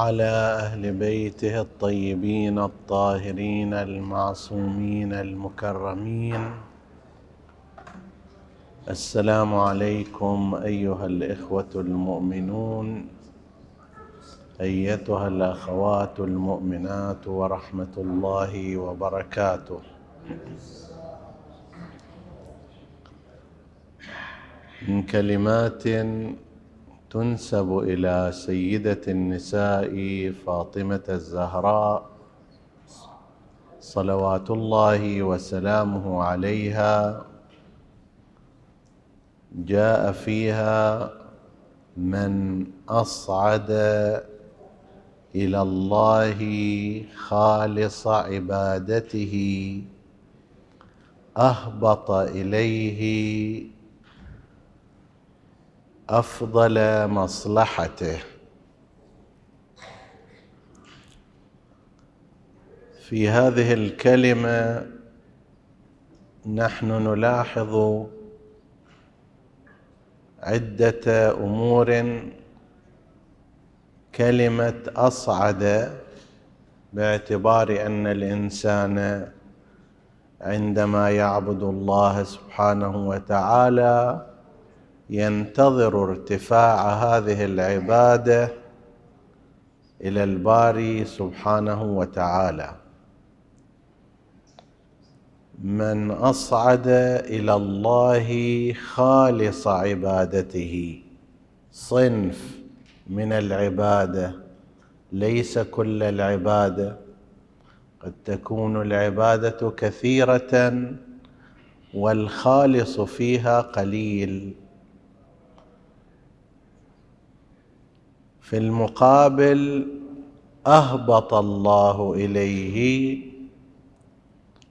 وعلى أهل بيته الطيبين الطاهرين المعصومين المكرمين. السلام عليكم أيها الإخوة المؤمنون أيتها الأخوات المؤمنات ورحمة الله وبركاته. من كلمات تنسب إلى سيدة النساء فاطمة الزهراء صلوات الله وسلامه عليها. جاء فيها من أصعد إلى الله خالص عبادته أهبط إليه أفضل مصلحته. في هذه الكلمة نحن نلاحظ عدة أمور. كلمة أصعد باعتبار أن الإنسان عندما يعبد الله سبحانه وتعالى ينتظر ارتفاع هذه العبادة إلى الباري سبحانه وتعالى. من أصعد إلى الله خالص عبادته. صنف من العبادة. ليس كل العبادة. قد تكون العبادة كثيرة والخالص فيها قليل. في المقابل أهبط الله إليه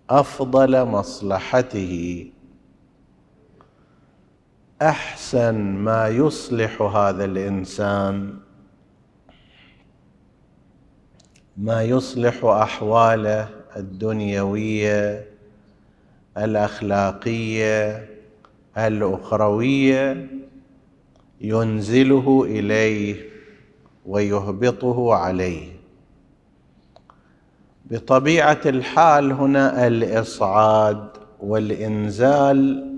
أفضل مصلحته. أحسن ما يصلح هذا الإنسان. ما يصلح أحواله الدنيوية الأخلاقية الأخروية. ينزله إليه. ويهبطه عليه. بطبيعة الحال هنا الإصعاد والإنزال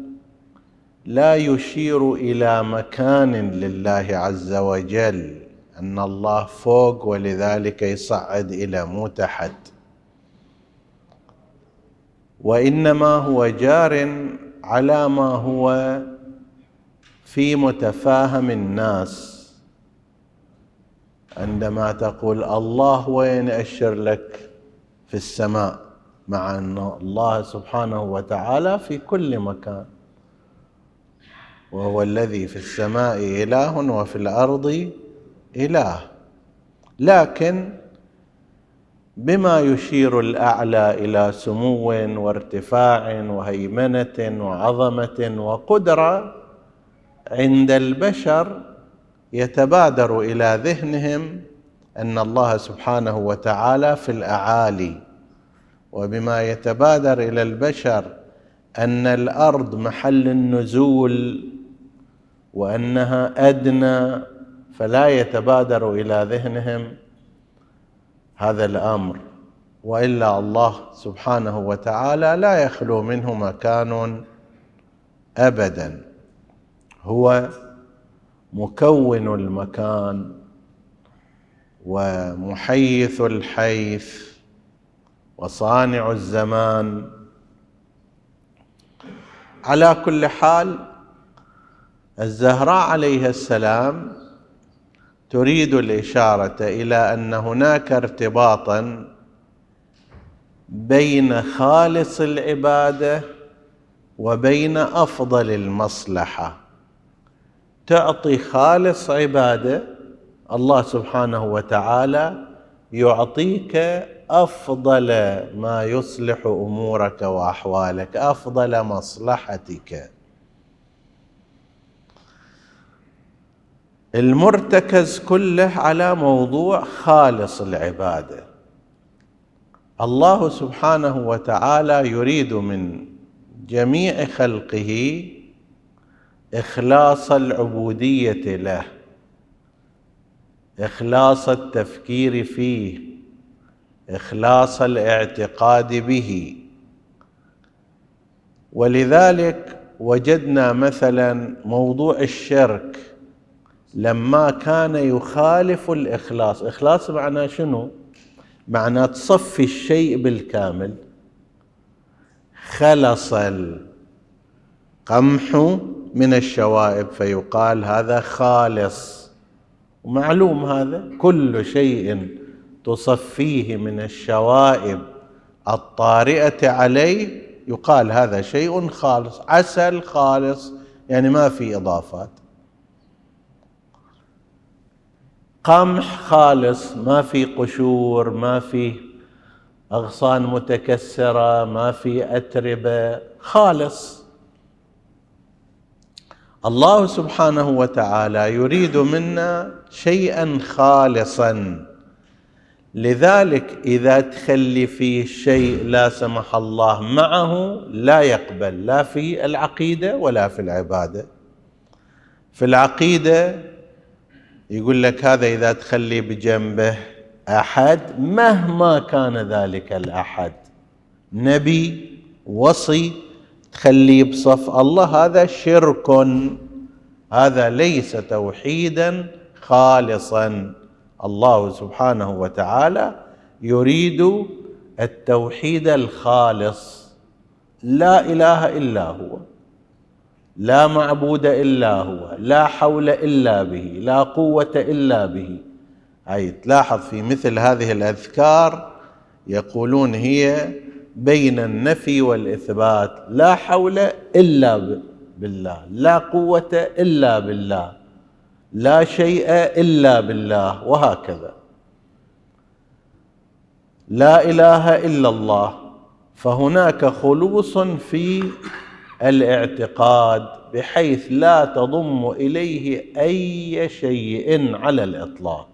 لا يشير إلى مكان لله عز وجل أن الله فوق ولذلك يصعد إلى مو تحت وإنما هو جار على ما هو في متفاهم الناس. عندما تقول الله وين أشر لك في السماء مع أن الله سبحانه وتعالى في كل مكان. وهو الذي في السماء إله وفي الأرض إله. لكن بما يشير الأعلى إلى سمو وارتفاع وهيمنة وعظمة وقدرة عند البشر يتبادر إلى ذهنهم أن الله سبحانه وتعالى في الأعالي. وبما يتبادر إلى البشر أن الأرض محل النزول وأنها أدنى فلا يتبادر إلى ذهنهم هذا الأمر. وإلا الله سبحانه وتعالى لا يخلو منه مكان ابدا. هو مكون المكان ومحيث الحيث وصانع الزمان. على كل حال الزهراء عليه السلام تريد الإشارة إلى أن هناك ارتباطا بين خالص العبادة وبين أفضل المصلحة. تعطي خالص عبادة الله سبحانه وتعالى يعطيك أفضل ما يصلح أمورك وأحوالك أفضل مصلحتك. المرتكز كله على موضوع خالص العبادة. الله سبحانه وتعالى يريد من جميع خلقه إخلاص العبودية له إخلاص التفكير فيه إخلاص الاعتقاد به. ولذلك وجدنا مثلا موضوع الشرك لما كان يخالف الإخلاص. إخلاص معناه شنو؟ معناه تصفي الشيء بالكامل. خلص القمح من الشوائب فيقال هذا خالص. ومعلوم هذا كل شيء تصفيه من الشوائب. الطارئة عليه يقال هذا شيء خالص عسل خالص يعني ما في إضافات. قمح خالص ما في قشور ما في أغصان متكسرة ما في أتربة خالص. الله سبحانه وتعالى يريد منا شيئا خالصا. لذلك إذا تخلي فيه شيء لا سمح الله معه لا يقبل لا في العقيدة ولا في العبادة. في العقيدة يقول لك هذا إذا تخلي بجنبه أحد مهما كان ذلك الأحد نبي وصي تخليه بصف الله هذا شرك. هذا ليس توحيدا خالصا. الله سبحانه وتعالى يريد التوحيد الخالص. لا إله إلا هو لا معبود إلا هو لا حول إلا به لا قوة إلا به. أي تلاحظ في مثل هذه الأذكار يقولون هي بين النفي والإثبات. لا حول إلا بالله. لا قوة إلا بالله. لا شيء إلا بالله. وهكذا. لا إله إلا الله. فهناك خلوص في الاعتقاد بحيث لا تضم إليه أي شيء على الإطلاق.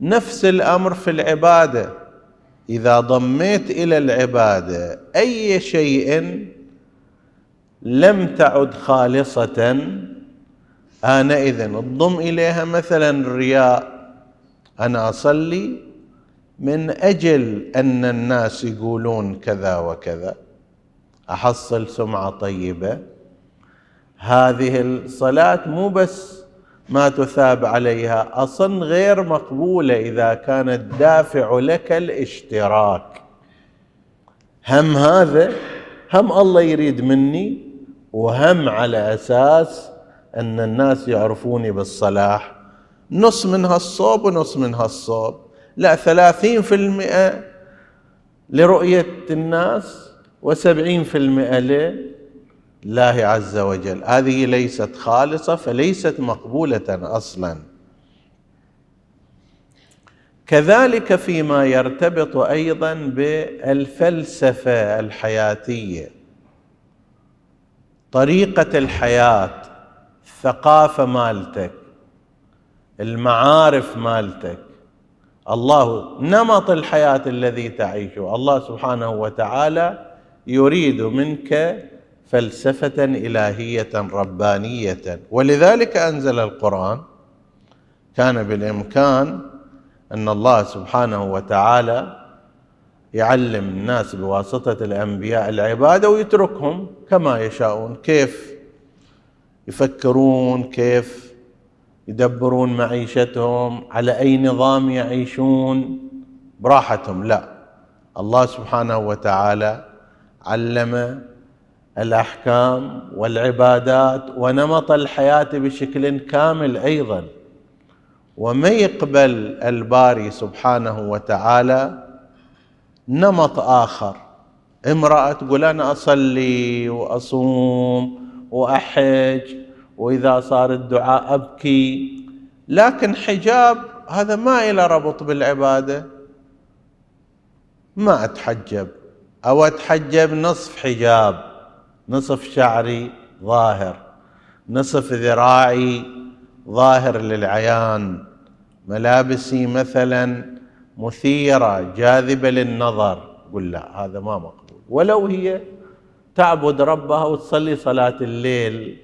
نفس الأمر في العبادة. إذا ضميت إلى العبادة أي شيء لم تعد خالصة آنئذ الضم إليها مثلا الرياء. أنا أصلي من أجل أن الناس يقولون كذا وكذا. أحصل سمعة طيبة. هذه الصلاة مو بس ما تثاب عليها. أصلا غير مقبولة إذا كان الدافع لك الاشتراك. هم هذا هم الله يريد مني وهم على أساس أن الناس يعرفوني بالصلاح. نص من هالصوب ونص من هالصوب. لا ثلاثين في المئة لرؤية الناس وسبعين في المئة لله عز وجل. هذه ليست خالصة فليست مقبولة أصلا. كذلك فيما يرتبط أيضا بالفلسفة الحياتية. طريقة الحياة الثقافة مالتك المعارف مالتك. الله نمط الحياة الذي تعيشه. الله سبحانه وتعالى يريد منك فلسفة إلهية ربانية. ولذلك أنزل القرآن. كان بالإمكان أن الله سبحانه وتعالى يعلم الناس بواسطة الأنبياء العبادة ويتركهم كما يشاءون. كيف يفكرون كيف يدبرون معيشتهم على أي نظام يعيشون. براحتهم لا. الله سبحانه وتعالى علم الأحكام والعبادات ونمط الحياة بشكل كامل أيضا. وما يقبل الباري سبحانه وتعالى نمط آخر. امرأة تقول أنا أصلي وأصوم وأحج وإذا صار الدعاء أبكي. لكن حجاب هذا ما إلى ربط بالعبادة. ما أتحجب. أو أتحجب نصف حجاب. نصف شعري ظاهر نصف ذراعي ظاهر للعيان ملابسي مثلا مثيرة جاذبة للنظر. قل لا هذا ما مقبول. ولو هي تعبد ربها وتصلي صلاة الليل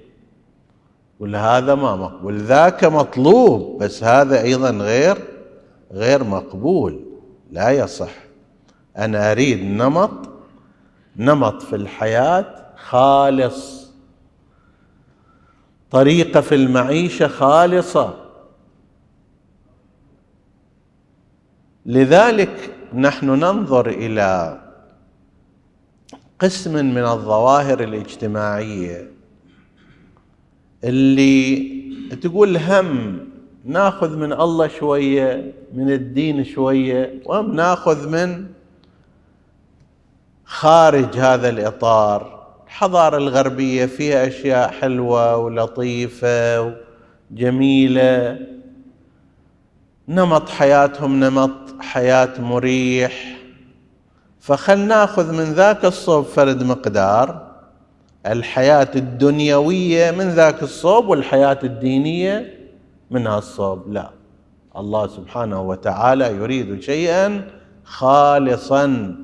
قل هذا ما مقبول. ذاك مطلوب بس هذا أيضا غير غير مقبول. لا يصح. أنا أريد نمط نمط في الحياة خالص. طريقة في المعيشة خالصة. لذلك نحن ننظر إلى قسم من الظواهر الاجتماعية اللي تقول هم ناخذ من الله شوية من الدين شوية وهم ناخذ من خارج هذا الإطار. الحضاره الغربية فيها أشياء حلوة ولطيفة وجميلة. نمط حياتهم نمط حياة مريح. فخل ناخذ من ذاك الصوب فرد مقدار. الحياة الدنيوية من ذاك الصوب والحياة الدينية من هالصوب لا الله سبحانه وتعالى يريد شيئا خالصا.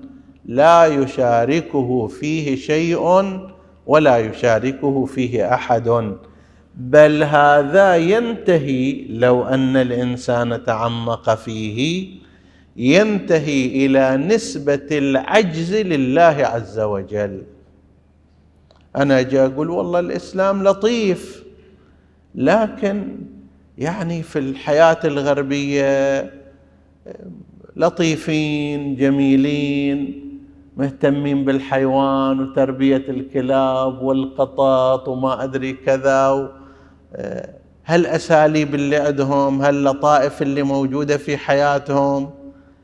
لا يشاركه فيه شيء ولا يشاركه فيه أحد. بل هذا ينتهي لو أن الإنسان تعمق فيه ينتهي إلى نسبة العجز لله عز وجل. أنا أجي أقول والله الإسلام لطيف لكن يعني في الحياة الغربية لطيفين جميلين مهتمين بالحيوان وتربية الكلاب والقطط وما أدري كذا هالاساليب اللي عندهم؟ هاللطائف اللي موجودة في حياتهم؟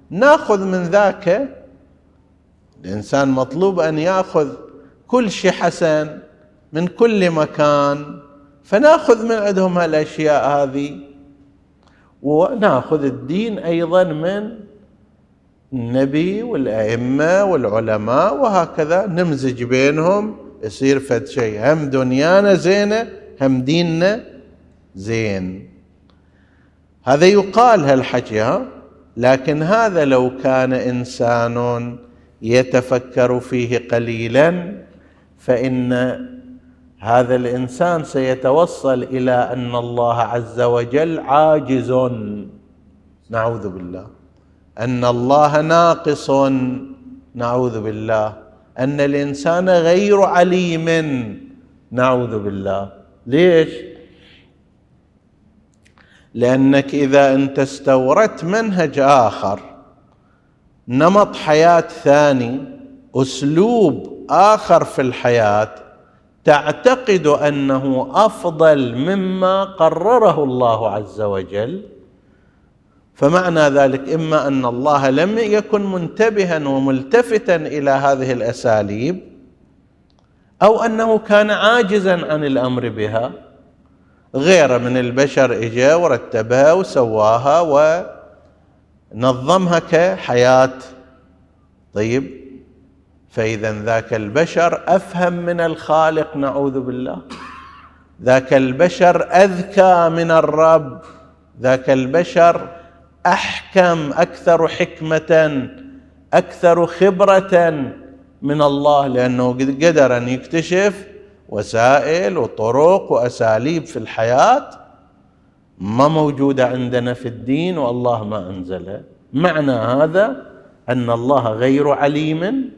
ناخذ من ذاك. الإنسان مطلوب أن يأخذ كل شيء حسن من كل مكان فناخذ من عندهم هالأشياء هذه. وناخذ الدين أيضا من النبي والأئمة والعلماء وهكذا نمزج بينهم يصير فد شيء. هم دنيانا زينة هم ديننا زين. هذا يقال هالحكي ها؟ لكن هذا لو كان إنسان يتفكر فيه قليلا فإن هذا الإنسان سيتوصل إلى أن الله عز وجل عاجز. نعوذ بالله. أن الله ناقص. نعوذ بالله. أن الإنسان غير عليم. نعوذ بالله. ليش؟ لأنك إذا أنت استوردت منهج آخر نمط حياة ثاني أسلوب آخر في الحياة تعتقد أنه أفضل مما قرره الله عز وجل. فمعنى ذلك إما أن الله لم يكن منتبها وملتفتا إلى هذه الأساليب أو أنه كان عاجزا عن الأمر بها غيره من البشر إجا ورتبها وسواها ونظمها كحياة. طيب فاذا ذاك البشر أفهم من الخالق نعوذ بالله. ذاك البشر أذكى من الرب. ذاك البشر أحكم أكثر حكمة أكثر خبرة من الله لأنه قدر أن يكتشف وسائل وطرق وأساليب في الحياة ما موجودة عندنا في الدين والله ما أنزلها. معنى هذا أن الله غير عليم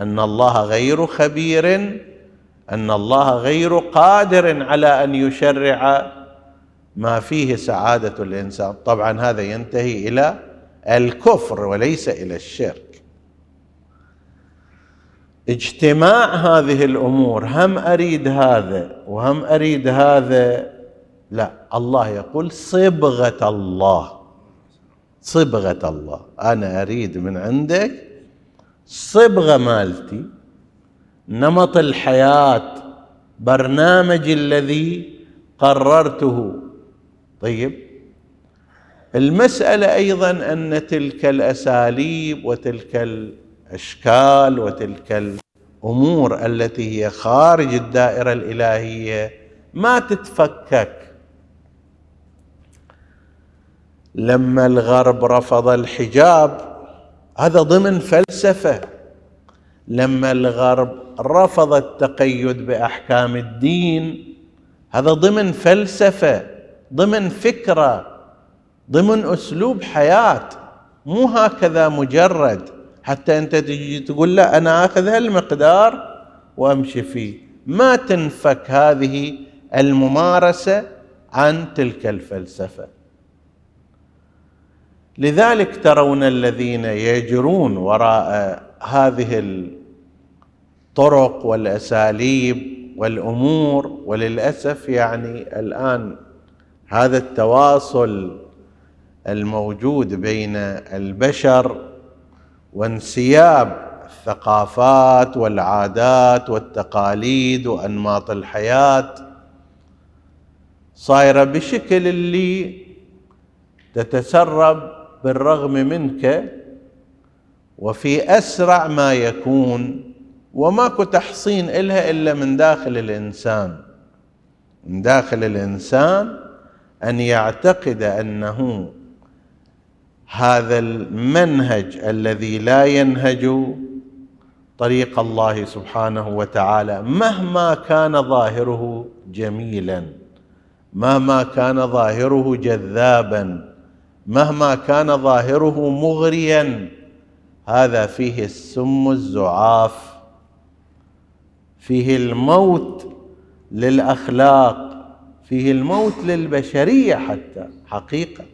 أن الله غير خبير أن الله غير قادر على أن يشرع ما فيه سعادة الإنسان. طبعا هذا ينتهي إلى الكفر وليس إلى الشرك. اجتماع هذه الأمور هم أريد هذا وهم أريد هذا؟ لا الله يقول صبغة الله. صبغة الله. أنا أريد من عندك صبغة مالتي نمط الحياة برنامج الذي قررته طيب. المسألة أيضا أن تلك الأساليب وتلك الأشكال وتلك الأمور التي هي خارج الدائرة الإلهية ما تتفكك. لما الغرب رفض الحجاب هذا ضمن فلسفة. لما الغرب رفض التقيد بأحكام الدين هذا ضمن فلسفة. ضمن فكرة ضمن أسلوب حياة. مو هكذا مجرد. حتى أنت تجي تقول لا أنا آخذ هالمقدار وأمشي فيه. ما تنفك هذه الممارسة عن تلك الفلسفة. لذلك ترون الذين يجرون وراء هذه الطرق والأساليب والأمور وللأسف يعني الآن هذا التواصل الموجود بين البشر وانسياب الثقافات والعادات والتقاليد وأنماط الحياة صايرة بشكل اللي تتسرب بالرغم منك وفي أسرع ما يكون وماكو تحصين إلها إلا من داخل الإنسان. من داخل الإنسان أن يعتقد أنه هذا المنهج الذي لا ينهج طريق الله سبحانه وتعالى مهما كان ظاهره جميلا مهما كان ظاهره جذابا مهما كان ظاهره مغريا هذا فيه السم الزعاف فيه الموت للأخلاق فيه الموت للبشرية حتى حقيقة.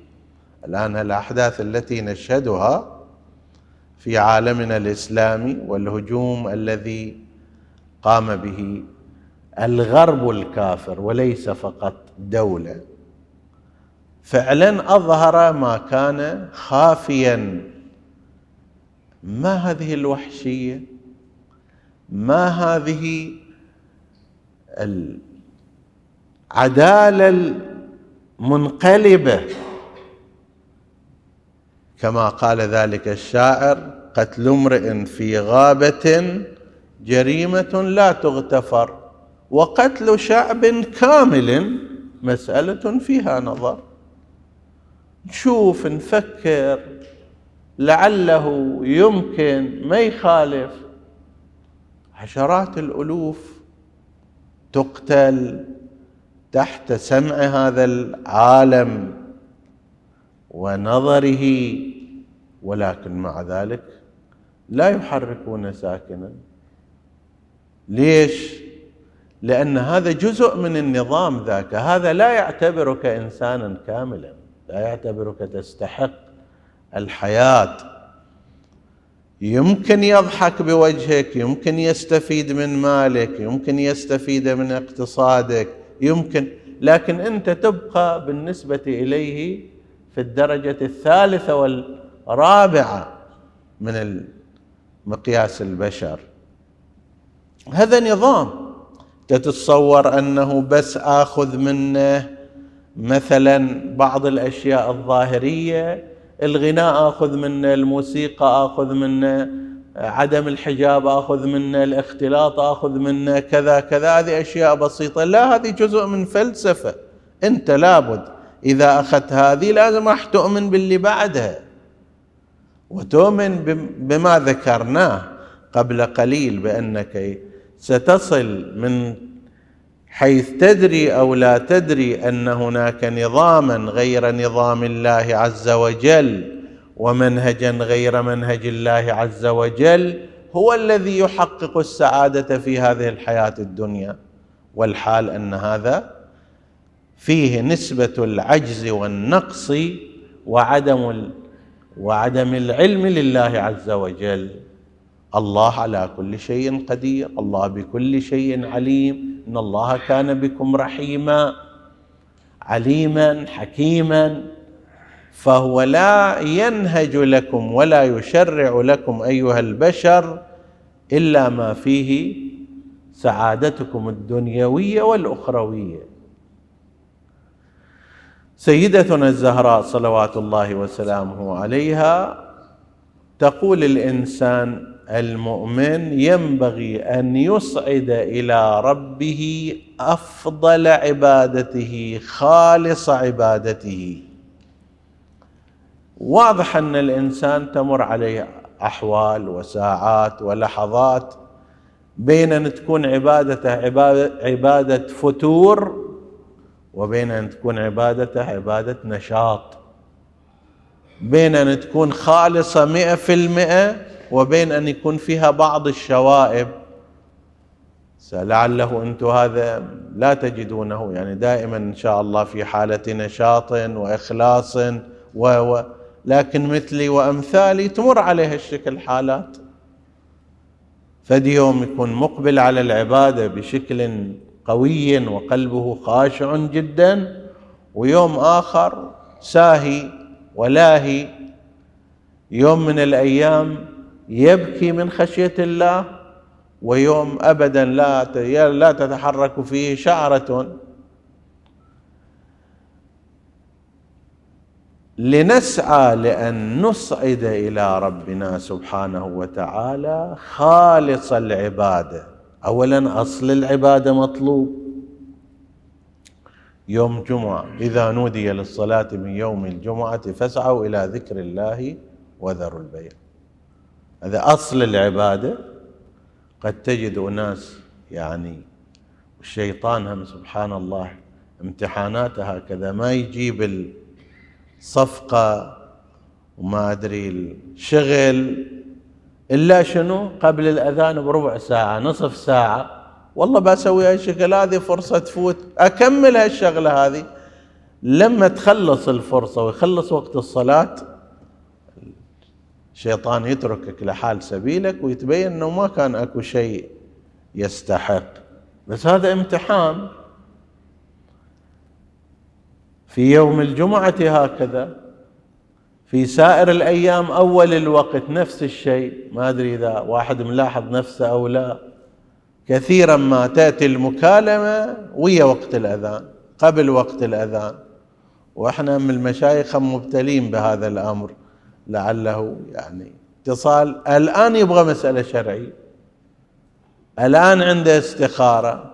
الآن الأحداث التي نشهدها في عالمنا الإسلامي والهجوم الذي قام به الغرب الكافر وليس فقط دولة فعلا أظهر ما كان خافيا. ما هذه الوحشية؟ ما هذه العداله المنقلبة. كما قال ذلك الشاعر قتل امرئ في غابة جريمة لا تغتفر وقتل شعب كامل مسألة فيها نظر. نشوف نفكر لعله يمكن ما يخالف. عشرات الألوف تقتل تحت سمع هذا العالم ونظره ولكن مع ذلك لا يحركون ساكنا. ليش؟ لأن هذا جزء من النظام ذاك. هذا لا يعتبرك إنسانا كاملا لا يعتبرك تستحق الحياة. يمكن يضحك بوجهك يمكن يستفيد من مالك يمكن يستفيد من اقتصادك يمكن لكن أنت تبقى بالنسبة إليه في الدرجة الثالثة والرابعة من مقياس البشر. هذا نظام. تتصور أنه بس آخذ منه مثلا بعض الأشياء الظاهرية الغناء آخذ منه الموسيقى آخذ منه عدم الحجاب آخذ منه الاختلاط آخذ منه كذا كذا هذه أشياء بسيطة. لا هذه جزء من فلسفة. أنت لابد إذا أخذت هذه لازم راح تؤمن باللي بعدها. وتؤمن بما ذكرناه قبل قليل بأنك ستصل من حيث تدري أو لا تدري أن هناك نظاما غير نظام الله عز وجل. ومنهجا غير منهج الله عز وجل هو الذي يحقق السعادة في هذه الحياة الدنيا. والحال أن هذا فيه نسبة العجز والنقص وعدم وعدم العلم لله عز وجل. الله على كل شيء قدير. الله بكل شيء عليم. إن الله كان بكم رحيما. عليما حكيما. فهو لا ينهج لكم ولا يشرع لكم أيها البشر إلا ما فيه سعادتكم الدنيوية والأخروية. سيدتنا الزهراء صلوات الله وسلامه عليها تقول الإنسان المؤمن ينبغي أن يصعد إلى ربه أفضل عبادته خالص عبادته. واضح أن الإنسان تمر عليه أحوال وساعات ولحظات بين أن تكون عبادته عباده, فتور وبين أن تكون عبادته عبادة نشاط. بين أن تكون خالصة مئة في المئة وبين أن يكون فيها بعض الشوائب. لعله أنتم هذا لا تجدونه يعني دائما إن شاء الله في حالة نشاط وإخلاص و لكن مثلي وأمثالي تمر عليها الشكل حالات فدي يوم يكون مقبل على العبادة بشكل قوي وقلبه خاشع جدا ويوم آخر ساهي ولاهي. يوم من الأيام يبكي من خشية الله ويوم ابدا لا لا تتحرك فيه شعرة. لنسعى لأن نصعد إلى ربنا سبحانه وتعالى خالص العبادة. اولا أصل العبادة مطلوب. يوم جمعة إذا نودي للصلاة من يوم الجمعة فاسعوا إلى ذكر الله وذروا البيع. هذا أصل العبادة. قد تجد أناس يعني الشيطان هم سبحان الله امتحاناته هكذا ما يجيب الصفقه وما أدري الشغل إلا شنو؟ قبل الأذان بربع ساعة نصف ساعة. والله بسوي هالشكل هذه فرصة تفوت. أكمل هالشغلة هذه. لما تخلص الفرصة ويخلص وقت الصلاة الشيطان يتركك لحال سبيلك ويتبين إنه ما كان أكو شيء يستحق. بس هذا امتحان. في يوم الجمعة هكذا في سائر الأيام أول الوقت نفس الشيء. ما أدري إذا واحد ملاحظ نفسه أو لا. كثيرا ما تأتي المكالمة ويا وقت الأذان قبل وقت الأذان. وإحنا من المشايخ مبتلين بهذا الأمر لعله يعني اتصال. الآن يبغى مسألة شرعية. الآن عنده استخارة.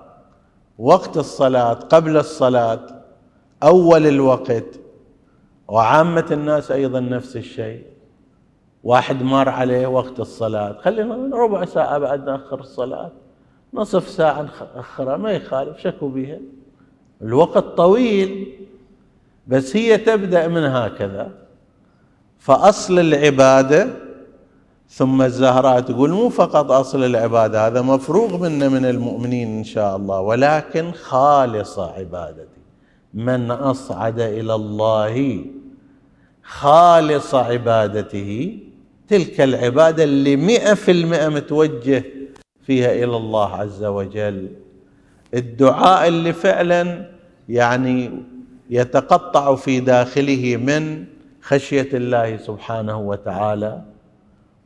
وقت الصلاة قبل الصلاة. أول الوقت. وعامة الناس أيضا نفس الشيء. واحد مر عليه وقت الصلاة. خلينا ربع ساعة بعد نأخر الصلاة. نصف ساعة نأخرها ما يخالف شكوا بها الوقت طويل بس هي تبدأ من هكذا. فأصل العبادة ثم الزهراء تقول مو فقط أصل العبادة هذا مفروغ منه من المؤمنين إن شاء الله ولكن خالصة عبادتي. من أصعد إلى الله خالص عبادته تلك العبادة اللي مئة في المئة متوجه فيها إلى الله عز وجل. الدعاء اللي فعلا يعني يتقطع في داخله من خشية الله سبحانه وتعالى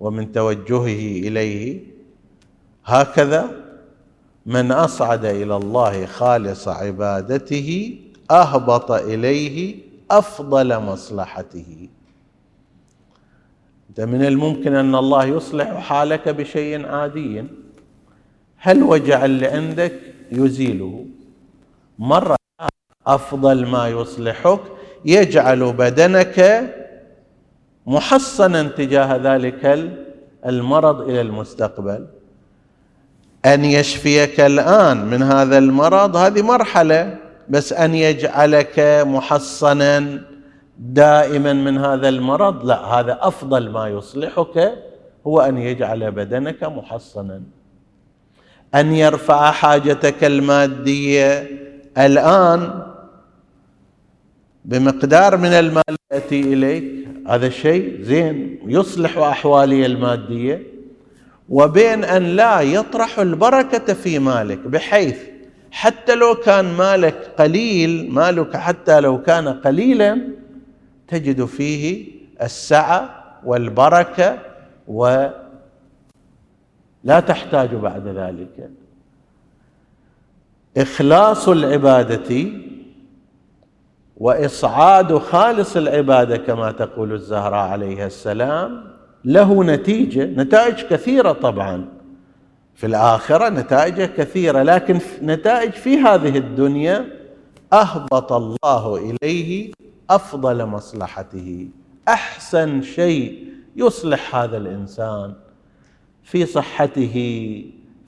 ومن توجهه إليه. هكذا من أصعد إلى الله خالص عبادته أهبط إليه أفضل مصلحته. انت من الممكن أن الله يصلح حالك بشيء عادي. هل وجع اللي عندك يزيله؟ مرة أفضل ما يصلحك يجعل بدنك محصنا تجاه ذلك المرض إلى المستقبل. أن يشفيك الآن من هذا المرض هذه مرحلة. بس أن يجعلك محصنا دائما من هذا المرض لا هذا أفضل ما يصلحك هو أن يجعل بدنك محصنا. أن يرفع حاجتك المادية. الآن بمقدار من المال يأتي إليك. هذا الشيء زين يصلح أحوالي المادية. وبين أن لا يطرح البركة في مالك بحيث حتى لو كان مالك قليل مالك حتى لو كان قليلا تجد فيه السعة والبركة ولا تحتاج بعد ذلك. إخلاص العبادة وإصعاد خالص العبادة كما تقول الزهراء عليها السلام له نتيجة نتائج كثيرة طبعا. في الآخرة نتائج كثيرة لكن نتائج في هذه الدنيا أهبط الله إليه أفضل مصلحته. أحسن شيء يصلح هذا الإنسان في صحته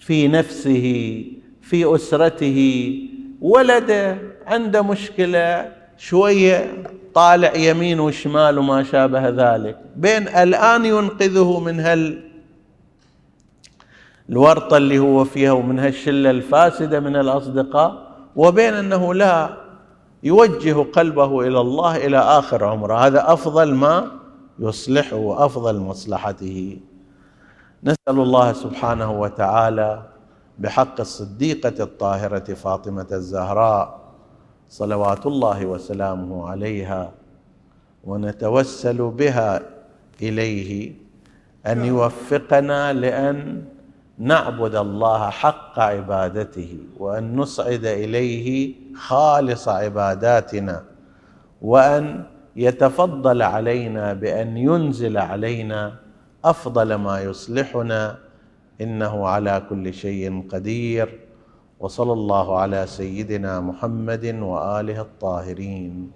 في نفسه في أسرته. ولده عنده مشكلة شوية طالع يمين وشمال وما شابه ذلك. بين الآن ينقذه من هال الورطة اللي هو فيها ومن هالشله الفاسدة من الأصدقاء وبين أنه لا يوجه قلبه إلى الله إلى آخر عمره. هذا أفضل ما يصلحه وأفضل مصلحته. نسأل الله سبحانه وتعالى بحق الصديقة الطاهرة فاطمة الزهراء صلوات الله وسلامه عليها ونتوسل بها إليه أن يوفقنا لأن نعبد الله حق عبادته وأن نصعد إليه خالص عباداتنا وأن يتفضل علينا بأن ينزل علينا أفضل ما يصلحنا إنه على كل شيء قدير وصلى الله على سيدنا محمد وآله الطاهرين